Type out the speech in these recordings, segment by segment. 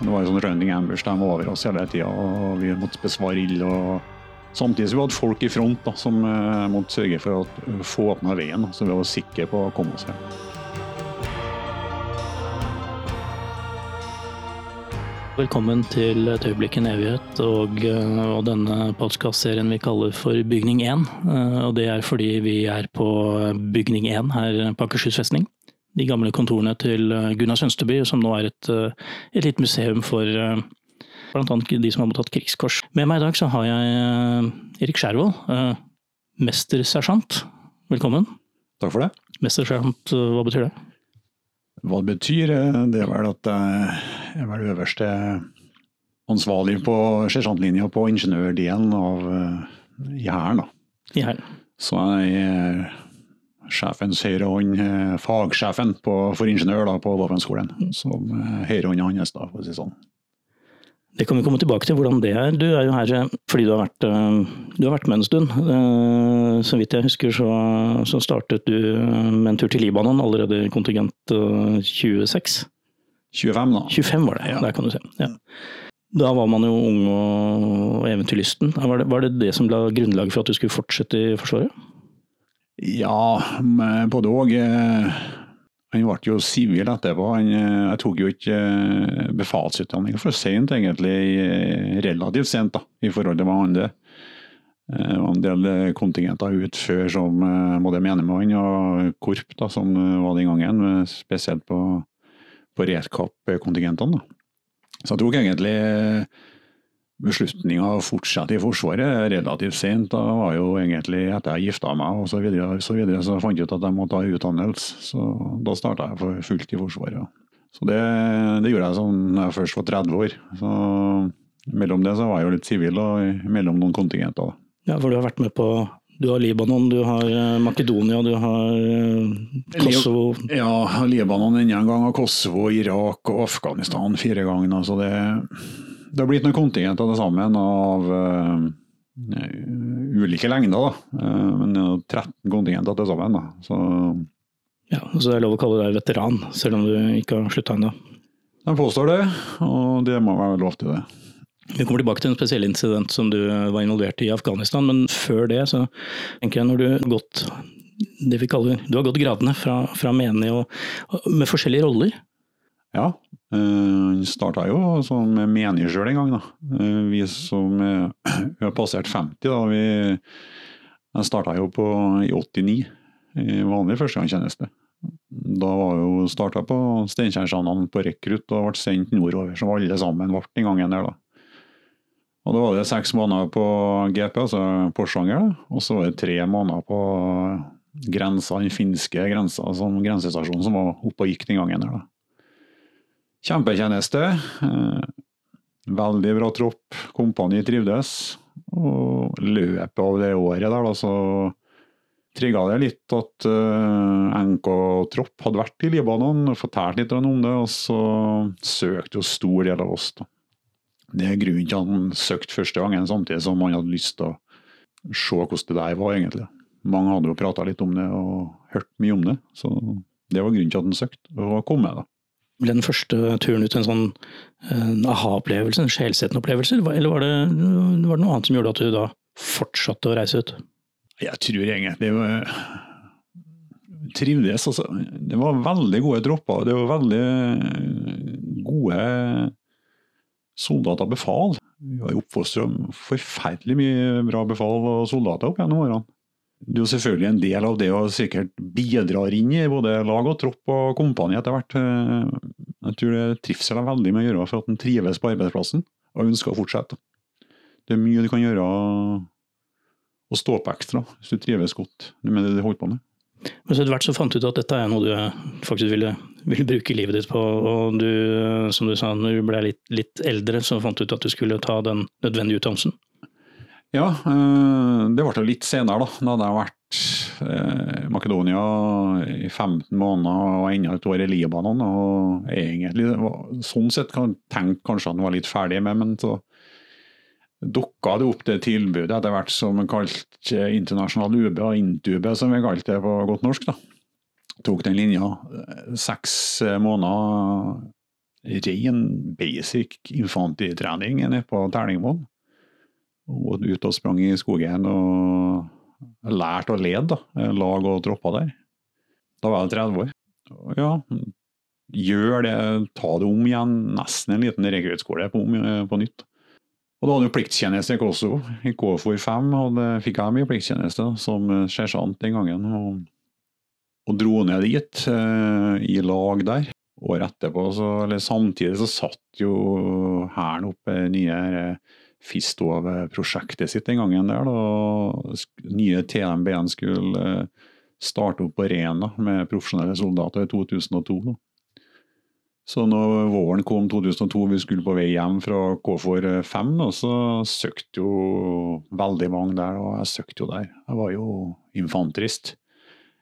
Det var en sånn running ambush. De var over oss hele tida, og vi måtte besvare ild. og Samtidig så vi hadde folk i front da, som eh, måtte sørge for å få åpna veien, så vi var sikre på å komme oss hjem. Velkommen til Et øyeblikk en evighet og, eh, og denne podkastserien vi kaller for Bygning 1. Eh, Og det er fordi vi er på Bygning 1 her på Akershus festning. De gamle kontorene til eh, Gunnar Sønsteby, som nå er et, eh, et lite museum for bl.a. blant annet de som har mottatt krigskors. Med meg i dag så har jeg eh, Erik Skjervold, eh, mestersersjant. Velkommen. Takk for det. Mestersersjant, eh, hva betyr det? Hva det betyr, eh, det er vel at jeg er vel øverste ansvarlig på sersjantlinja på ingeniørdelen av eh, i Hæren. da. I Hæren. Så jeg sjefens høyre hånd, eh, fagsjefen på, for ingeniør da, på våpenskolen. Som høyrehånda høyre hans, da, for å si sånn. Det kan vi komme tilbake til hvordan det er. Du er jo her eh, fordi du har vært, eh, du har vært med en stund. Eh, Så vidt jeg husker så, så startet du eh, med en tur til Libanon allerede i kontingent eh, 26. 25, da. 25 var det, Ja. der kan du se. Ja. Da var man jo ung og eventyrlysten. Var det, var det det som la grunnlaget for at du skulle fortsette i Forsvaret? Ja, både òg. Han ble jo sivil etterpå. Han, eh, jeg tok jo ikke eh, befalsutdanning for sent, egentlig. eh, Relativt sent, da, i forhold til hva andre. Eh, Det var en del eh, kontingenter ut før som eh, både menigmann og korp, da, som eh, var den gangen. eh, Spesielt på, på redkap-kontingentene. Så jeg tok egentlig eh, beslutninga å fortsette i Forsvaret relativt sent. Da var jo egentlig etter jeg gifta meg og så videre, så videre, så fant jeg ut at jeg måtte ha utdannelse. Så da starta jeg for fullt i Forsvaret. Så det, det gjorde jeg sånn da jeg først var 30 år. Så mellom det så var jeg jo litt sivil, og mellom noen kontingenter. Ja, for du har vært med på Du har Libanon, du har eh, Makedonia, du har eh, Kosovo. Ja, Libanon enda en gang, og Kosovo, Irak og Afghanistan fire ganger. Altså det, det har blitt noen kontingenter til sammen av uh, ulike lengder. da. Eh, men det er 13 kontingenter til sammen. da. Så Ja, så det er lov å kalle deg veteran, selv om du ikke har slutta ennå. de påstår det, og det må være lov til det. Vi kommer tilbake til en spesiell incident som du var involvert i i Afghanistan, men før det så tenker jeg når du har gått det vi kaller, du har gått gradene fra, fra menig og med forskjellige roller. Ja, han starta jo som menig sjøl en gang. da. Eh, Vi som eh, vi har passert 50, da. Vi, jeg starta jo på, i 89, i vanlig førstegangstjeneste. Da var jo starta på Steinkjersanene på rekrutt og ble sendt nordover, som alle sammen ble den gangen der. da. Og da var det seks måneder på GP, altså Porsanger, og så var det tre måneder på grensa, den finske grensa, som grensestasjonen som var oppe og gikk den gangen der. da. Kjempetjeneste. eh, Veldig bra tropp. Kompani trivdes. Og løpet av det året der, da, så trigga det litt at uh, NK-tropp hadde vært i Libanon og fortalt litt om det, og så søkte jo stor del av oss. da. Det er grunnen til at han søkte første gangen, samtidig som han hadde lyst til å se hvordan det der var, egentlig. Mange hadde jo prata litt om det og hørt mye om det, så det var grunnen til at han søkte, og kom med. da. Ble den første turen ut en sånn en aha-opplevelse, en sjelsettende opplevelse, eller var- det, var det noe annet som gjorde at du da fortsatte å reise ut? Jeg tror egentlig det var trivdes. Altså. Det var veldig gode tropper. Det var veldig gode soldater befal. vi var oppfostra forferdelig mye bra befal og soldater opp gjennom årene. Det er jo selvfølgelig en del av det å sikkert bidrar inn i både lag og tropp og kompani etter hvert. Jeg tror det trivsel har veldig med å gjøre for at en trives på arbeidsplassen og ønsker å fortsette. Det er mye du kan gjøre å stå på ekstra hvis du trives godt med det du holder på med. Men så etter hvert så fant du ut at dette er noe du faktisk ville, ville bruke livet ditt på. Og du, som du sa, når du ble litt, litt, eldre, så fant du ut at du skulle ta den nødvendige utdannelsen. Ja, eh, det ble litt senere, da. Da hadde jeg vært i eh, Makedonia i 15 måneder og enda et år i Libanon. og egentlig, Sånn sett kan tenke kanskje at han var litt ferdig med, men så dukka det opp det tilbudet etter hvert som en kalte internasjonal UB, og Intube som vi kalte det på godt norsk. da. Tok den linja. Seks måneder ren basic infantritrening nede på Terningmoen. Og ut og sprang i skogen og lærte å lede, da. Lag og tropper der. Da var jeg 30 år. Ja, gjør det, ta det om igjen. Nesten en liten rekruttskole på, på nytt. Og da hadde jo plikttjeneste i Kosovo. I KFOR 5 hadde, fikk jeg mye plikttjeneste som sersjant den gangen. Og, og, dro ned dit, eh, i lag der. Året etterpå, så, eller samtidig, så satt jo Hæren opp nye eh, over prosjektet sitt den gangen der. Da. Nye TMB-en skulle eh, starte opp på Rena med profesjonelle soldater i 2002. Da. Så når våren kom 2002, vi skulle på vei hjem fra KFOR 5, så søkte jo veldig mange der, og jeg søkte jo der. Jeg var jo infanterist.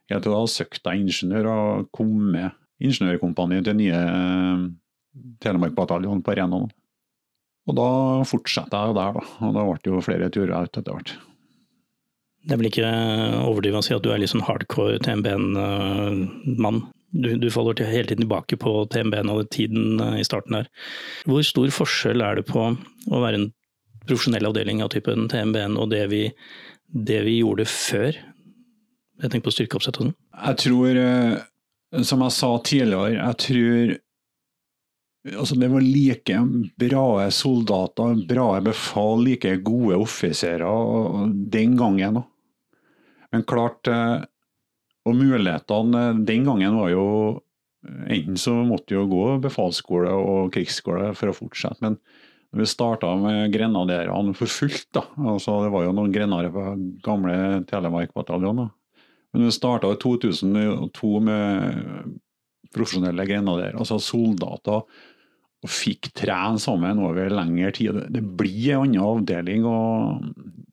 Jeg tror jeg hadde søkt jeg ingeniør og kom med ingeniørkompaniet til nye eh, Telemark-bataljonen på Rena. Og da fortsatte jeg der, da. Og da ble det jo flere turer ut etter hvert. Det er vel ikke overdrivet å si at du er litt sånn hardcore TMB-en-mann? du, du, faller hele tiden tilbake på TMB-en og tiden eh, i starten her. Hvor stor forskjell er det på å være en profesjonell avdeling av typen TMB-en og det vi, det vi, gjorde før? Jeg tenker på styrkeoppsett og sånn. Jeg tror, eh, som jeg sa tidligere, jeg tror altså det var like bra soldater, bra befal, like gode offiserer den gangen. Men klart eh, og mulighetene den gangen var jo Enten så måtte jo gå befalsskole og krigsskole for å fortsette, men når vi starta med grenaderene for fullt, da, altså det var jo noen grenader på gamle Telemark bataljon. men vi starta i 2002 med profesjonelle grenaderer, altså soldater, og fikk trene sammen over lengre tid. Det blir en annen avdeling, og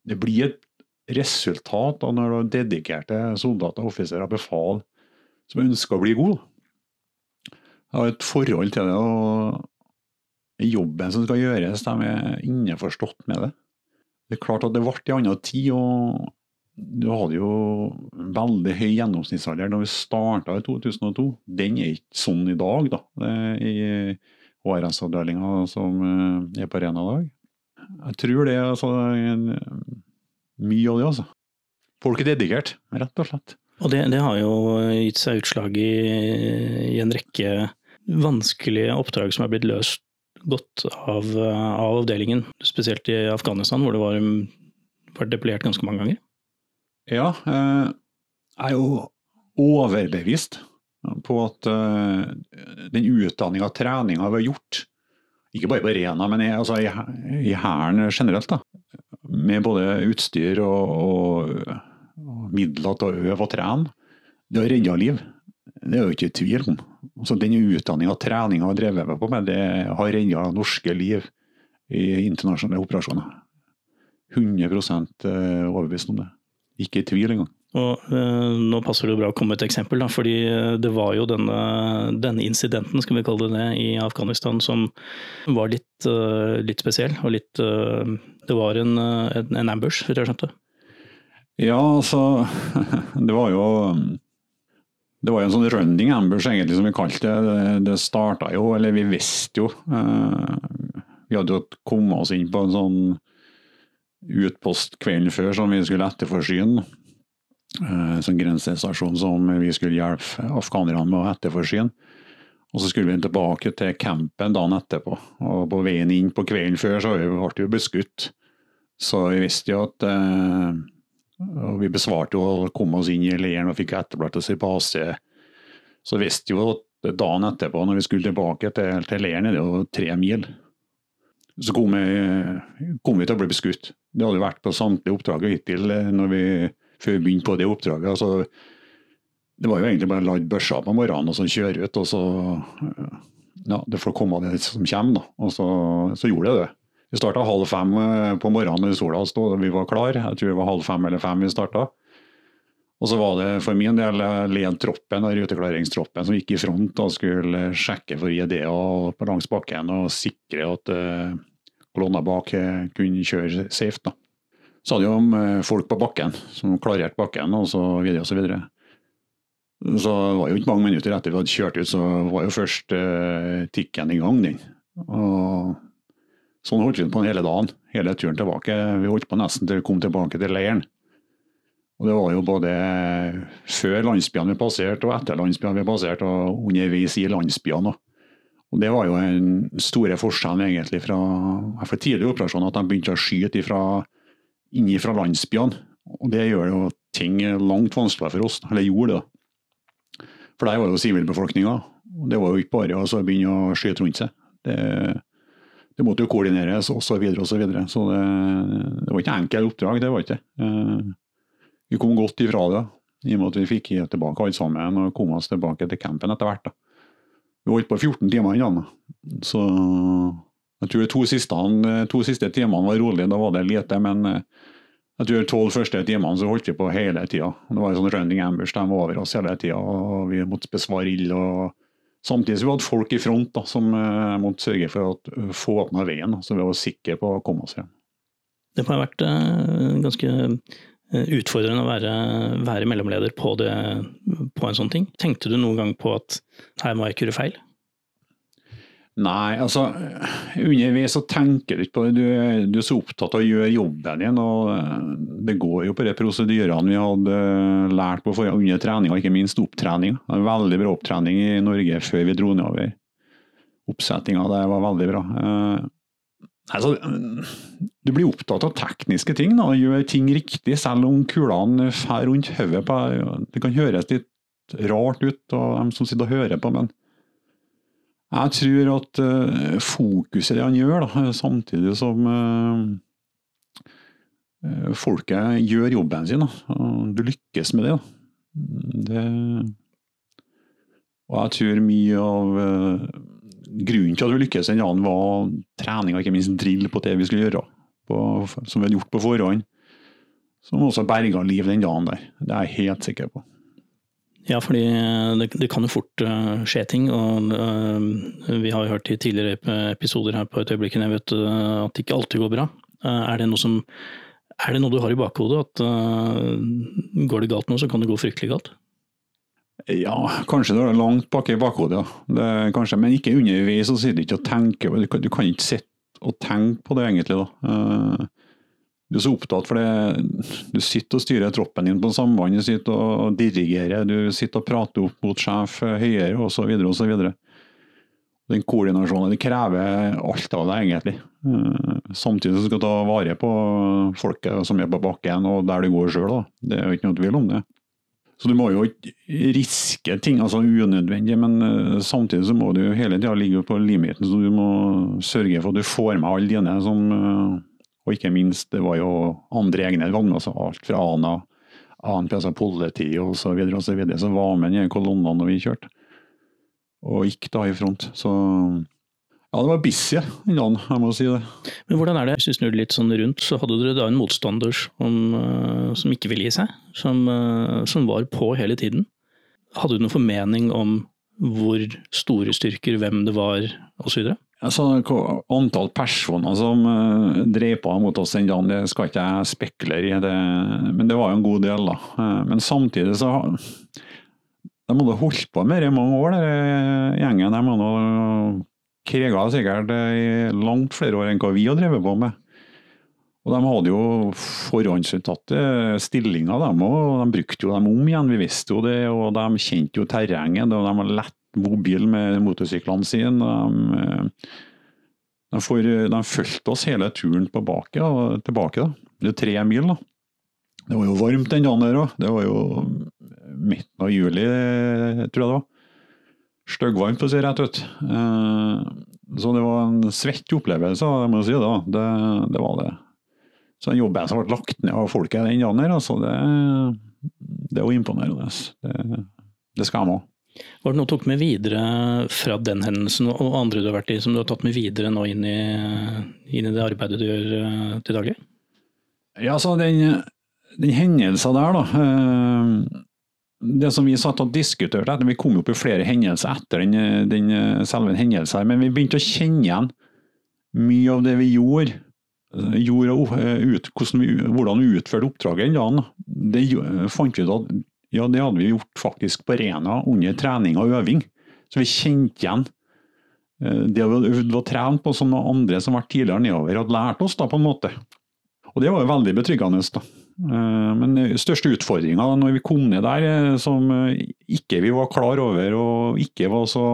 det blir et resultat da, når du dedikerte soldater, offiserer, befal som ønsker å bli gode. Jeg har et forhold til det, og jobben som skal gjøres, de er innforstått med det. Det er klart at det ble en annen tid, og du hadde jo veldig høy gjennomsnittsalder da vi starta i 2002. Den er ikke sånn i dag, da, i HRS-avdelinga som eh, er på Rena i dag. Jeg tror det er altså, mye av det, altså. Folk er dedikert, rett og slett. Og det, det har jo gitt seg utslag i, i, en rekke vanskelige oppdrag som er blitt løst godt av, av avdelingen. Spesielt i Afghanistan, hvor det var, var deployert ganske mange ganger. Ja, eh, jeg er jo overbevist på at uh, den utdanninga og treninga vi har gjort, ikke bare på Rena, men i, altså, i Hæren generelt, da, med både utstyr og, og, og midler til å øve og trene, det har redda liv. Det er jo ikke tvil om. Altså, den utdanninga og treninga vi har drevet på med, det har redda norske liv i internasjonale operasjoner. 100 eh, overbevist om det. Ikke i tvil engang. Og eh, Nå passer det bra å komme med et eksempel, da, fordi eh, det var jo denne, denne, incidenten skal vi kalle det det, i Afghanistan som var litt, uh, litt spesiell. og litt, uh, Det var en, en, en ambush, hvis jeg skjønte? Ja, altså Det var jo det var jo en sånn running ambush, egentlig, som vi kalte det. Det, det starta jo, eller vi visste jo uh, Vi hadde jo kommet oss inn på en sånn utpost kvelden før som vi skulle etterforsyne. En eh, grensestasjon som vi skulle hjelpe afghanerne med å etterforsyne. Og så skulle vi tilbake til campen dagen etterpå. Og på veien inn på kvelden før så ble vi beskutt. Så vi visste jo at eh, Og vi besvarte jo og kom oss inn i leiren og fikk etterplattelse på base. Så visste jo at dagen etterpå, når vi skulle tilbake til, til leiren, er det jo tre mil. Så kom vi, kom vi til å bli beskutt. Det hadde vært på samtlige oppdrag hittil eh, når vi, før vi begynte på det oppdraget. Altså, det var jo egentlig bare å lade børsa på morgenen og så kjøre ut, og så Ja, det får komme det som kommer, da. Og så, så gjorde jeg det. Vi starta halv fem eh, på morgenen når sola stod, vi var klar. Jeg tror det var halv fem eller fem vi starta. Og så var det for min del eh, ledtroppen og ruteklareringstroppen som gikk i front og skulle sjekke for ID-er langs bakken og sikre at uh, kolonna bak kunne kjøre safe. da. Så hadde jo folk på bakken som klarerte bakken og så videre og så videre. Så det var jo ikke mange minutter etter vi hadde kjørt ut, så var jo først uh, tikken i gang. den. Og Sånn holdt vi på hele dagen, hele turen tilbake. Vi holdt på nesten til vi kom tilbake til leiren. Og Det var jo både før landsbyene vi passerte, og etter landsbyene vi passerte, og underveis i landsbyene. Og Det var jo den store forskjellen egentlig fra, for tidligere operasjoner, at de begynte å skyte ifra, inni fra landsbyene. Og Det gjør jo ting langt vanskeligere for oss, eller gjorde det. For der var jo sivilbefolkninga. Det var jo ikke bare å begynne å skyte rundt seg. Det, det måtte jo koordineres osv. Så, videre, og så, videre. så det, det var ikke enkelt oppdrag, det var ikke eh, Vi kom godt ifra det, i og med at vi fikk tilbake alle sammen og kom oss tilbake til campen etter hvert. Vi holdt på 14 timer innan. Så jeg tror de to siste, to siste timene var rolig, da var det lite. Men eh, jeg tror de tolv første timene så holdt vi på hele tida. Det var en sånn running ambush, de var over oss hele tida, vi måtte besvare ild. og Samtidig som vi hadde folk i front da, som uh, måtte sørge for å uh, få åpna veien, så vi var sikre på å komme oss hjem. Det må ha vært uh, ganske utfordrende å være, være mellomleder på, det, på en sånn ting. Tenkte du noen gang på at her må jeg ikke gjøre feil? Nei, altså underveis så tenker du ikke på det. Du, du, er så opptatt av å gjøre jobben din. og eh, Det går jo på de prosedyrene vi hadde eh, lært på forrige, under treninga, ikke minst opptrening. Veldig bra opptrening i Norge før vi dro nedover. Oppsettinga der var veldig bra. Altså, du blir opptatt av tekniske ting, da, gjør ting riktig, selv om kulene fer rundt hodet. Det kan høres litt rart ut, av de som sitter og hører på, men jeg tror at uh, fokuset det han gjør, da, samtidig som uh, folket gjør jobben sin, da, du lykkes med det, det Og jeg tror mye av uh, grunnen til at vi lykkes den dagen, var trening og ikke minst drill på det vi skulle gjøre, på, som vi hadde gjort på forhånd. Som også berga liv den dagen der. Det er jeg helt sikker på. Ja, fordi det, det, kan jo fort uh, skje ting. og uh, Vi har jo hørt i tidligere episoder her på et øyeblikk jeg vet, uh, at det ikke alltid går bra. er, det som, er det noe du har i bakhodet? At går det galt nå, så kan det gå fryktelig galt? Ja, kanskje du har det langt bak i bakhodet, ja. men ikke underveis. Så sitter du ikke og tenker du kan, du kan ikke sitte og tenke på det, egentlig. da. Du er så opptatt for det. Du sitter og styrer troppen din på samband, du sitter og dirigerer, du sitter og prater opp mot sjef høyere osv. osv. Den koordinasjonen det krever alt av deg, egentlig. Eh, samtidig skal du ta vare på folket som er på bakken og der du går sjøl. Det er jo ikke noe tvil om det. Så du må jo ikke riske ting, altså unødvendig, men eh, samtidig så må du hele tida ligge på limiten. Så du må sørge for at du får med alle dine som eh, og ikke minst, det var jo andre egne vogner, altså alt fra ANA, ANP, altså politi osv., som var med i kolonnene når vi kjørte. Og gikk da i front. Så ja, det var busy den dagen, jeg må si det. Men hvordan er det, hvis du snur litt sånn rundt, så hadde dere da en motstander som, eh, som ikke ville gi seg? Som, eh, som var på hele tiden. Hadde du noen formening om hvor store styrker, hvem det var osv.? Altså, antall personer som uh, drev på mot oss den dagen, det skal ikke jeg spekulere i, det, men det var jo en god del. da. Men samtidig så De hadde holdt på med det i mange år, den gjengen. De hadde kriga sikkert i langt flere år enn hva vi har drevet på med. Og De hadde jo forhåndsuttatte stillinger, dem, og de brukte jo dem om igjen. Vi visste jo det, og de kjente jo terrenget. og De var lett mobile med motorsyklene sine. De, eh, de, de fulgte oss hele turen tilbake. Og tilbake da. Det er tre mil. da. Det var jo varmt den dagen der òg. Det var jo midten av juli, tror jeg det var. Styggvarmt, for å si rett ut. Eh, så det var en svett opplevelse, det må jeg si da. Det, det var det. Så den jobben som ble lagt ned av folket den dagen der, altså, det, det er jo imponerende. Det, det skal de ha. Var det noe du tok med videre fra den hendelsen og andre du har vært i, som du har tatt med videre nå inn i, inn i det arbeidet du gjør eh, til daglig? Ja, så den, den hendelsen der, da. Eh, det som vi satt og diskuterte, etter, vi kom opp i flere hendelser etter den, den selve hendelsen, men vi begynte å kjenne igjen mye av det vi gjorde. gjorde ut, vi, hvordan vi utførte oppdraget den dagen. Det fant vi ut at ja, det hadde vi gjort faktisk på Rena under trening og øving. Så vi kjente igjen eh, det vi hadde øvd og trent på som andre som var tidligere nedover, hadde lært oss da på en måte. Og det var jo veldig betryggende. da. Eh, men største utfordringa når vi kom ned der, eh, som eh, ikke vi var klar over og ikke var så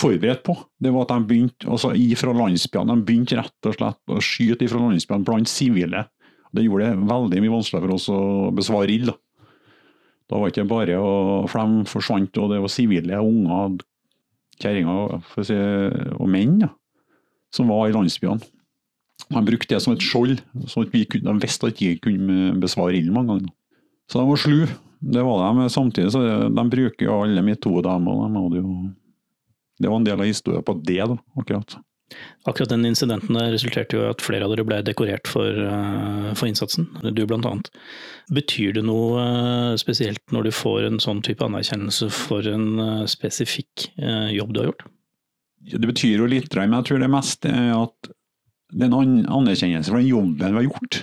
forberedt på, det var at de begynte altså ifra landsbyene, de begynte rett og slett å skyte ifra landsbyene blant sivile. Det gjorde det veldig mye vanskeligere for oss å besvare ild. Da var det ikke bare å For de forsvant, og det var sivile unger, kjerringer si, og menn ja, som var i landsbyene. De brukte det som et skjold, så at vi kunne, de visste at vi ikke kunne besvare ilden mange ganger. Så de var slu. Det var de. Samtidig så de bruker jo alle metoder, de, og de Det var en del av historien på det, da, akkurat. Akkurat den incidenten der resulterte jo i at flere av dere ble dekorert for, uh, for innsatsen, du annet. Betyr det noe uh, spesielt når du får en sånn type anerkjennelse for en uh, spesifikk jobb du har gjort? Det betyr jo litt, men jeg tror det mest er at det er en anerkjennelse for den jobben vi har gjort.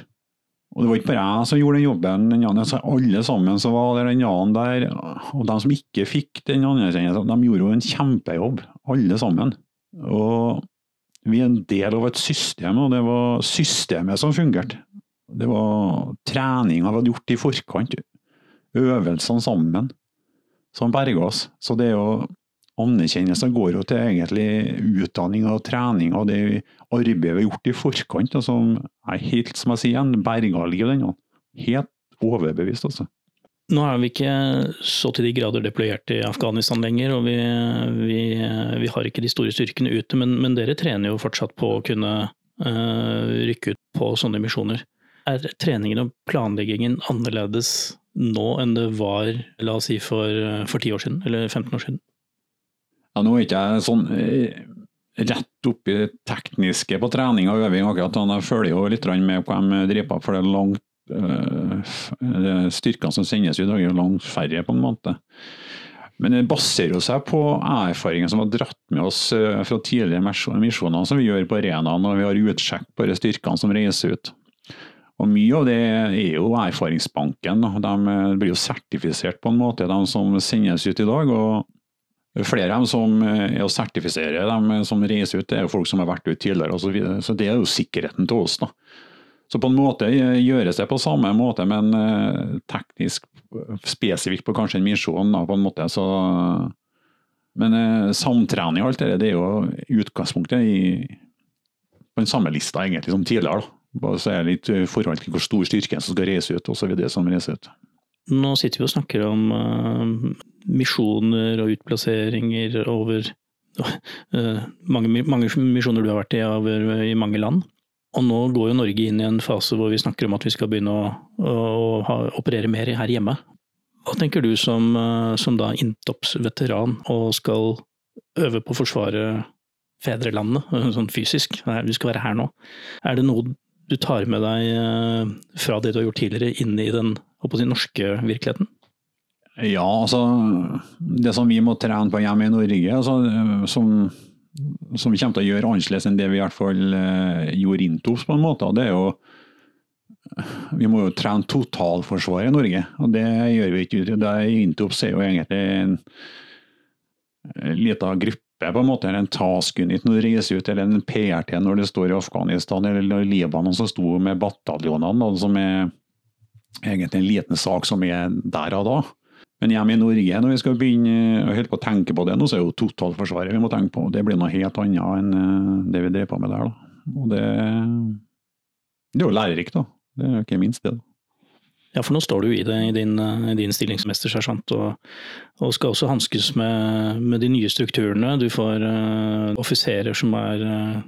Og det var ikke bare jeg som gjorde den jobben, den altså alle sammen som var der den dagen der. Og de som ikke fikk den anerkjennelsen, de gjorde jo en kjempejobb, alle sammen. Og vi er en del av et system, og det var systemet som fungerte. Det var treninga vi hadde gjort i forkant, øvelsene sammen, som berga oss. Så det er jo anerkjennelse går jo til egentlig utdanning og trening og det arbeidet vi har gjort i forkant, Altså, er helt, som jeg sier igjen, berga liv den. Helt overbevist, altså. Nå er vi ikke så til de grader deployert i Afghanistan lenger, og vi, vi, vi har ikke de store styrkene ute, men, men, dere trener jo fortsatt på å kunne øh, rykke ut på sånne misjoner. Er treningen og planleggingen annerledes nå enn det var la oss si for, for 10 år siden, eller 15 år siden? Ja, nå er ikke jeg sånn eh, rett oppi det tekniske på trening og øving akkurat. Jeg følger jo litt med på hva de driver på, for det er langt øh, Styrkene som sendes ut, er langt færre, på en måte. Men det baserer seg på erfaringer som har dratt med oss eh, fra tidligere misjoner som vi gjør på arenaen når vi har utsjekk på de styrkene som reiser ut. Og Mye av det er jo erfaringsbanken. De blir jo sertifisert på en måte, de som sendes ut i dag. og Flere av dem som eh, er å sertifisere dem som reiser ut, det er jo folk som har vært ute tidligere osv. Så, så det er jo sikkerheten til oss. da. Så på en måte eh, gjøres det på samme måte, men eh, teknisk spesifikt på kanskje en misjon. da, på en måte. Så, men samtrening og alt det, det er jo utgangspunktet i, på den samme lista egentlig som tidligere. da. Bare så er det litt forhold til hvor stor styrke som skal reise ut osv. som reiser ut. Nå sitter vi og snakker om uh, misjoner og utplasseringer over uh, mange, mange, misjoner du har vært i over, i mange land. Og nå går jo Norge inn i en fase hvor vi snakker om at vi skal begynne å, å, å ha, operere mer her hjemme. Hva tenker du som, uh, som da Intops-veteran og skal øve på å forsvare fedrelandet, sånn fysisk, Vi skal være her nå. Er det noe du tar med deg fra det du har gjort tidligere, inn i den på den norske virkeligheten? Ja, altså Det som vi må trene på hjemme i Norge, altså, som, som, vi kommer til å gjøre annerledes enn det vi i hvert fall uh, gjorde Intos, på en måte, det er jo vi må jo trene totalforsvaret i Norge, og det gjør vi ikke. Det Intops er jo egentlig en, en liten gruppe, på en måte, eller en task unit når det reiser ut, eller en PRT når det står i Afghanistan eller Libanon som sto med bataljonene, som er egentlig en liten sak som er der og da. Men hjemme i Norge, når vi skal begynne å holde på å tenke på det nå, så er det jo totalforsvaret vi må tenke på. Det blir noe helt annet enn eh, det vi drev på med der. da. Og det, det er jo lærerikt, da. Det er ikke minst det. da. Ja, for nå står du i det i din, i din stillingsmester, sersjant, og, og skal også hanskes med, med, de nye strukturene. Du får uh, offiserer som er uh,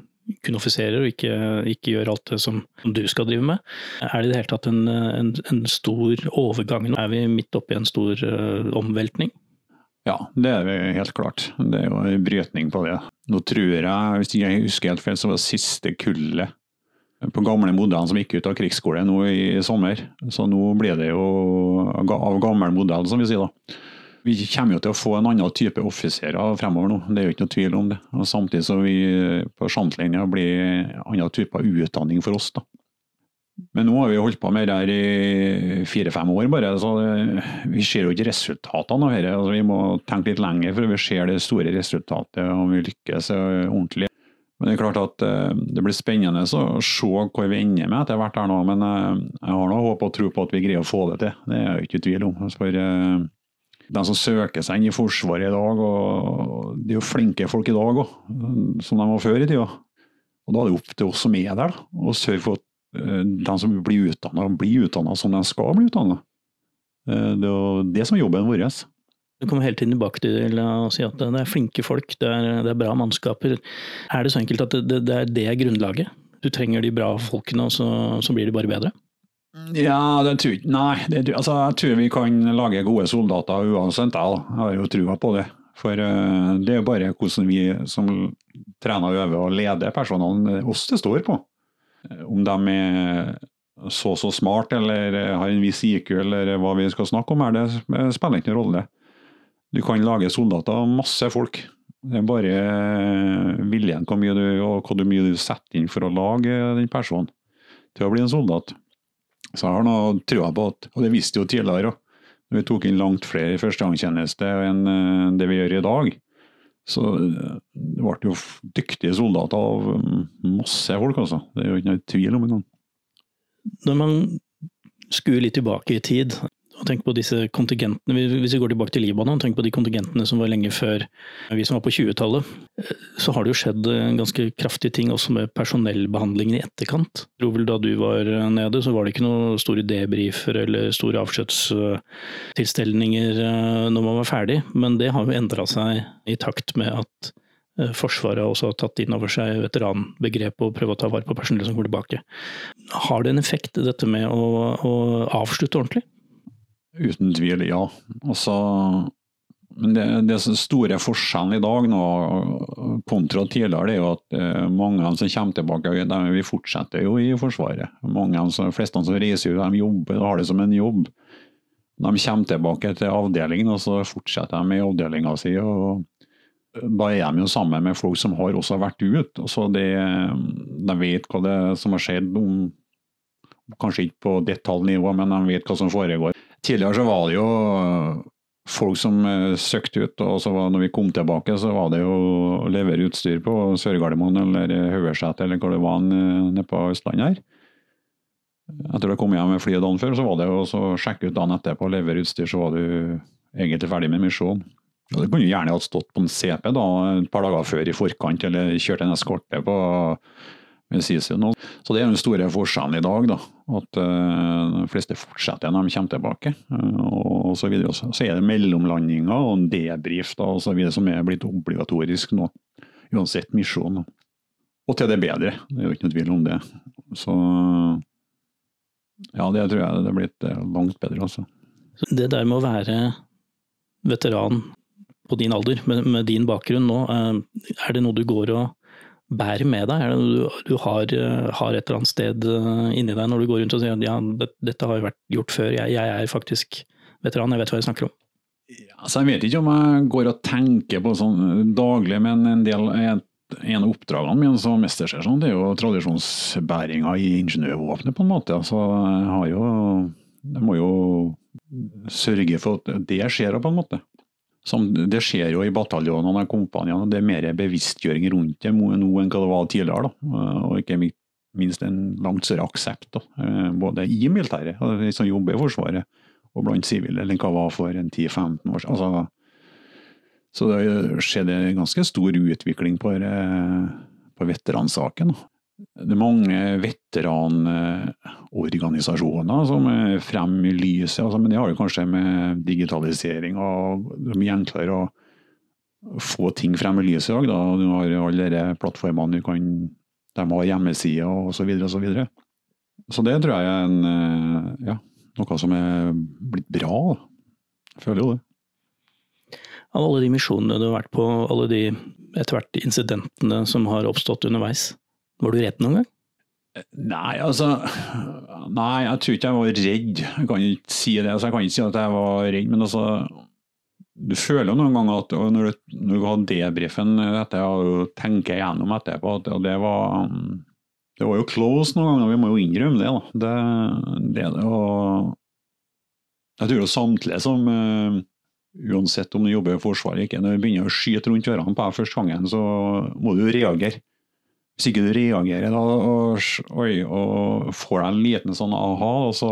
kun offiserer, og ikke, ikke, gjør alt det som du skal drive med. Er det i det hele tatt en, en, en stor overgang? Er vi midt oppi en stor uh, omveltning? Ja, det er vi helt klart. Det er jo en brytning på det. Nå tror jeg, hvis jeg husker helt feil, så var det siste kullet på gamle modellen som gikk ut av krigsskole nå i sommer. Så nå blir det jo av gammel modell, som vi sier da. Vi kommer jo til å få en annen type offiserer fremover nå, det er jo ikke noe tvil om det. Og samtidig så vi på sjantlinja blir annen type utdanning for oss. da. Men nå har vi holdt på med det her i fire-fem år bare, så vi ser jo ikke resultatene av dette. Altså, vi må tenke litt lenger før vi ser det store resultatet, om vi lykkes ordentlig. Men det er klart at uh, det blir spennende å se hvor vi ender med etter hvert. her nå, Men uh, jeg har nå håp og tro på at vi greier å få det til. Det er jeg ikke i tvil om. For uh, de som søker seg inn i Forsvaret i dag, og det er jo flinke folk i dag òg, som de var før i tida. Og Da er det opp til oss som er der, å sørge for at de som blir utdanna, blir utdanna som de skal bli utdanna. Det er det som er jobben vår. Du kommer hele tiden tilbake til å si at det er flinke folk, det er, det er bra mannskaper. Er det så enkelt at det, det, det er grunnlaget? Du trenger de bra folkene, og så, så blir de bare bedre? Ja, det tror ikke Nei, det, altså, jeg tror vi kan lage gode soldater uansett. Jeg, har jo trua på det. For uh, det er jo bare hvordan vi som trener, øver og leder personene, oss det står på. Om de er så så smart eller har en viss IQ eller hva vi skal snakke om, er det spiller ikke noen rolle. Du kan lage soldater, av masse folk. Det er bare eh, viljen hvor mye du, og hvor mye du setter inn for å lage den personen til å bli en soldat. Så jeg har noe trua på at, og det visste jo tidligere òg, vi tok inn langt flere i førstegangstjeneste enn eh, det vi gjør i dag. Så eh, det ble jo dyktige soldater av mm, masse folk, altså. Det er jo ikke noe tvil om engang. Når man skuer litt tilbake i tid, tenk på disse kontingentene, Hvis vi går tilbake til Libanon, tenk på de kontingentene som var lenge før vi som var på 20-tallet. Så har det jo skjedd ganske kraftige ting også med personellbehandlingen i etterkant. Jeg tror vel Da du var nede, så var det ikke noen store debrifer eller store avskjedstilstelninger eh, når man var ferdig, men det har jo endra seg i takt med at Forsvaret Forsvaret også har tatt inn over seg veteranbegrepet og prøver å ta vare på personellet som går tilbake. Har det en effekt, dette med å, å avslutte ordentlig? Uten tvil, ja. Også, men det, det store forskjellen i dag nå, kontra tidligere, er jo at eh, mange av dem som kommer tilbake, de, vi fortsetter jo i Forsvaret. Mange av de fleste som reiser ut, har det som en jobb. De kommer tilbake til avdelingen, og så fortsetter de i avdelinga si. da er de jo sammen med folk som har også vært ute. Så de, de vet hva det som har skjedd, om, kanskje ikke på detaljnivå, men de vet hva som foregår. Tidligere så var det jo folk som uh, søkte ut, og så var, når vi kom tilbake, så var det jo å levere utstyr på Sør-Gardermoen eller Haugeseter eller hvor det var uh, nede på Østlandet her. Etter å ha kommet hjem med flyet dagen før, så var det jo å sjekke ut dagen etterpå og levere utstyr, så var du egentlig ferdig med misjonen. Og det kunne jo gjerne ha stått på en CP da, et par dager før i forkant, eller kjørt en eskorte på så det er den store forskjellen i dag. da, At uh, de fleste fortsetter når de kommer tilbake. Uh, og så, videre. så er det mellomlandinger og en debrief da, og så videre, som er blitt obligatorisk nå. Uansett misjon. Og til det bedre, det er jo ikke noe tvil om det. Så ja, det tror jeg det er blitt eh, langt bedre, altså. Det der med å være veteran på din alder, med, med din bakgrunn nå, er det noe du går og bærer med deg? Er det noe du, du har, eh, har, et eller annet sted eh, inni deg når du går rundt og sier at ja, det, dette har jo vært gjort før, jeg, jeg, er faktisk veteran, jeg vet hva jeg snakker om? Altså jeg vet ikke om jeg går og tenker på sånn daglig, men en del jeg, en av oppdragene mine som mestersersjant det er jo tradisjonsbæringa i ingeniørvåpenet, på en måte. Altså, jeg har jo Jeg må jo sørge for at det skjer, på en måte. Det skjer jo i bataljonene og kompaniene, det er mer bevisstgjøring rundt det nå enn hva det var tidligere. Da. Og ikke minst en langt større aksept, da. Eh, både i militæret, de som jobber i Forsvaret, og blant sivile enn hva var for en 10-15 år siden. Altså, så det har skjedd en ganske stor utvikling på, på veteransaken. Det er mange veteranorganisasjoner som er fremme i lyset, altså, men det har jo kanskje med digitalisering og det er mye enklere å få ting frem i lyset i dag. Da. Du har alle de plattformene du kan De har hjemmesider og så videre og så. Så det tror jeg er en, ja, noe som er blitt bra. Jeg føler jo det. Av alle de misjonene du har vært på, alle de etter hvert incidentene som har oppstått underveis, var du redd noen gang? Nei, altså Nei, jeg tror ikke jeg var redd. Jeg kan ikke si det. Altså, jeg kan ikke si at jeg var redd, men altså Du føler noen ganger at når du, når du har debrifen etter og tenker igjennom etterpå, at det var det var jo close noen ganger, vi må jo innrømme det. da. Det, det, det og jeg tror jo samtlige som uansett om du jobber i Forsvaret ikke, når du begynner å skyte rundt ørene på deg første gangen, så må du reagere. Hvis ikke du reagerer da, og, oi, og får deg en liten sånn aha, så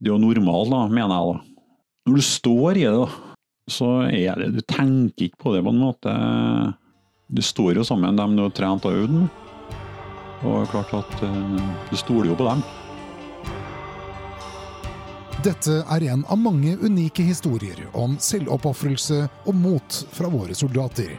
Det er jo normalt, da, mener jeg. da. Når du står i det, da, så er det Du tenker ikke på det på en måte. Du står jo sammen med dem du har trent og øvd med. Og klart at du stoler jo på dem. Dette er en av mange unike historier om selvoppofrelse og mot fra våre soldater.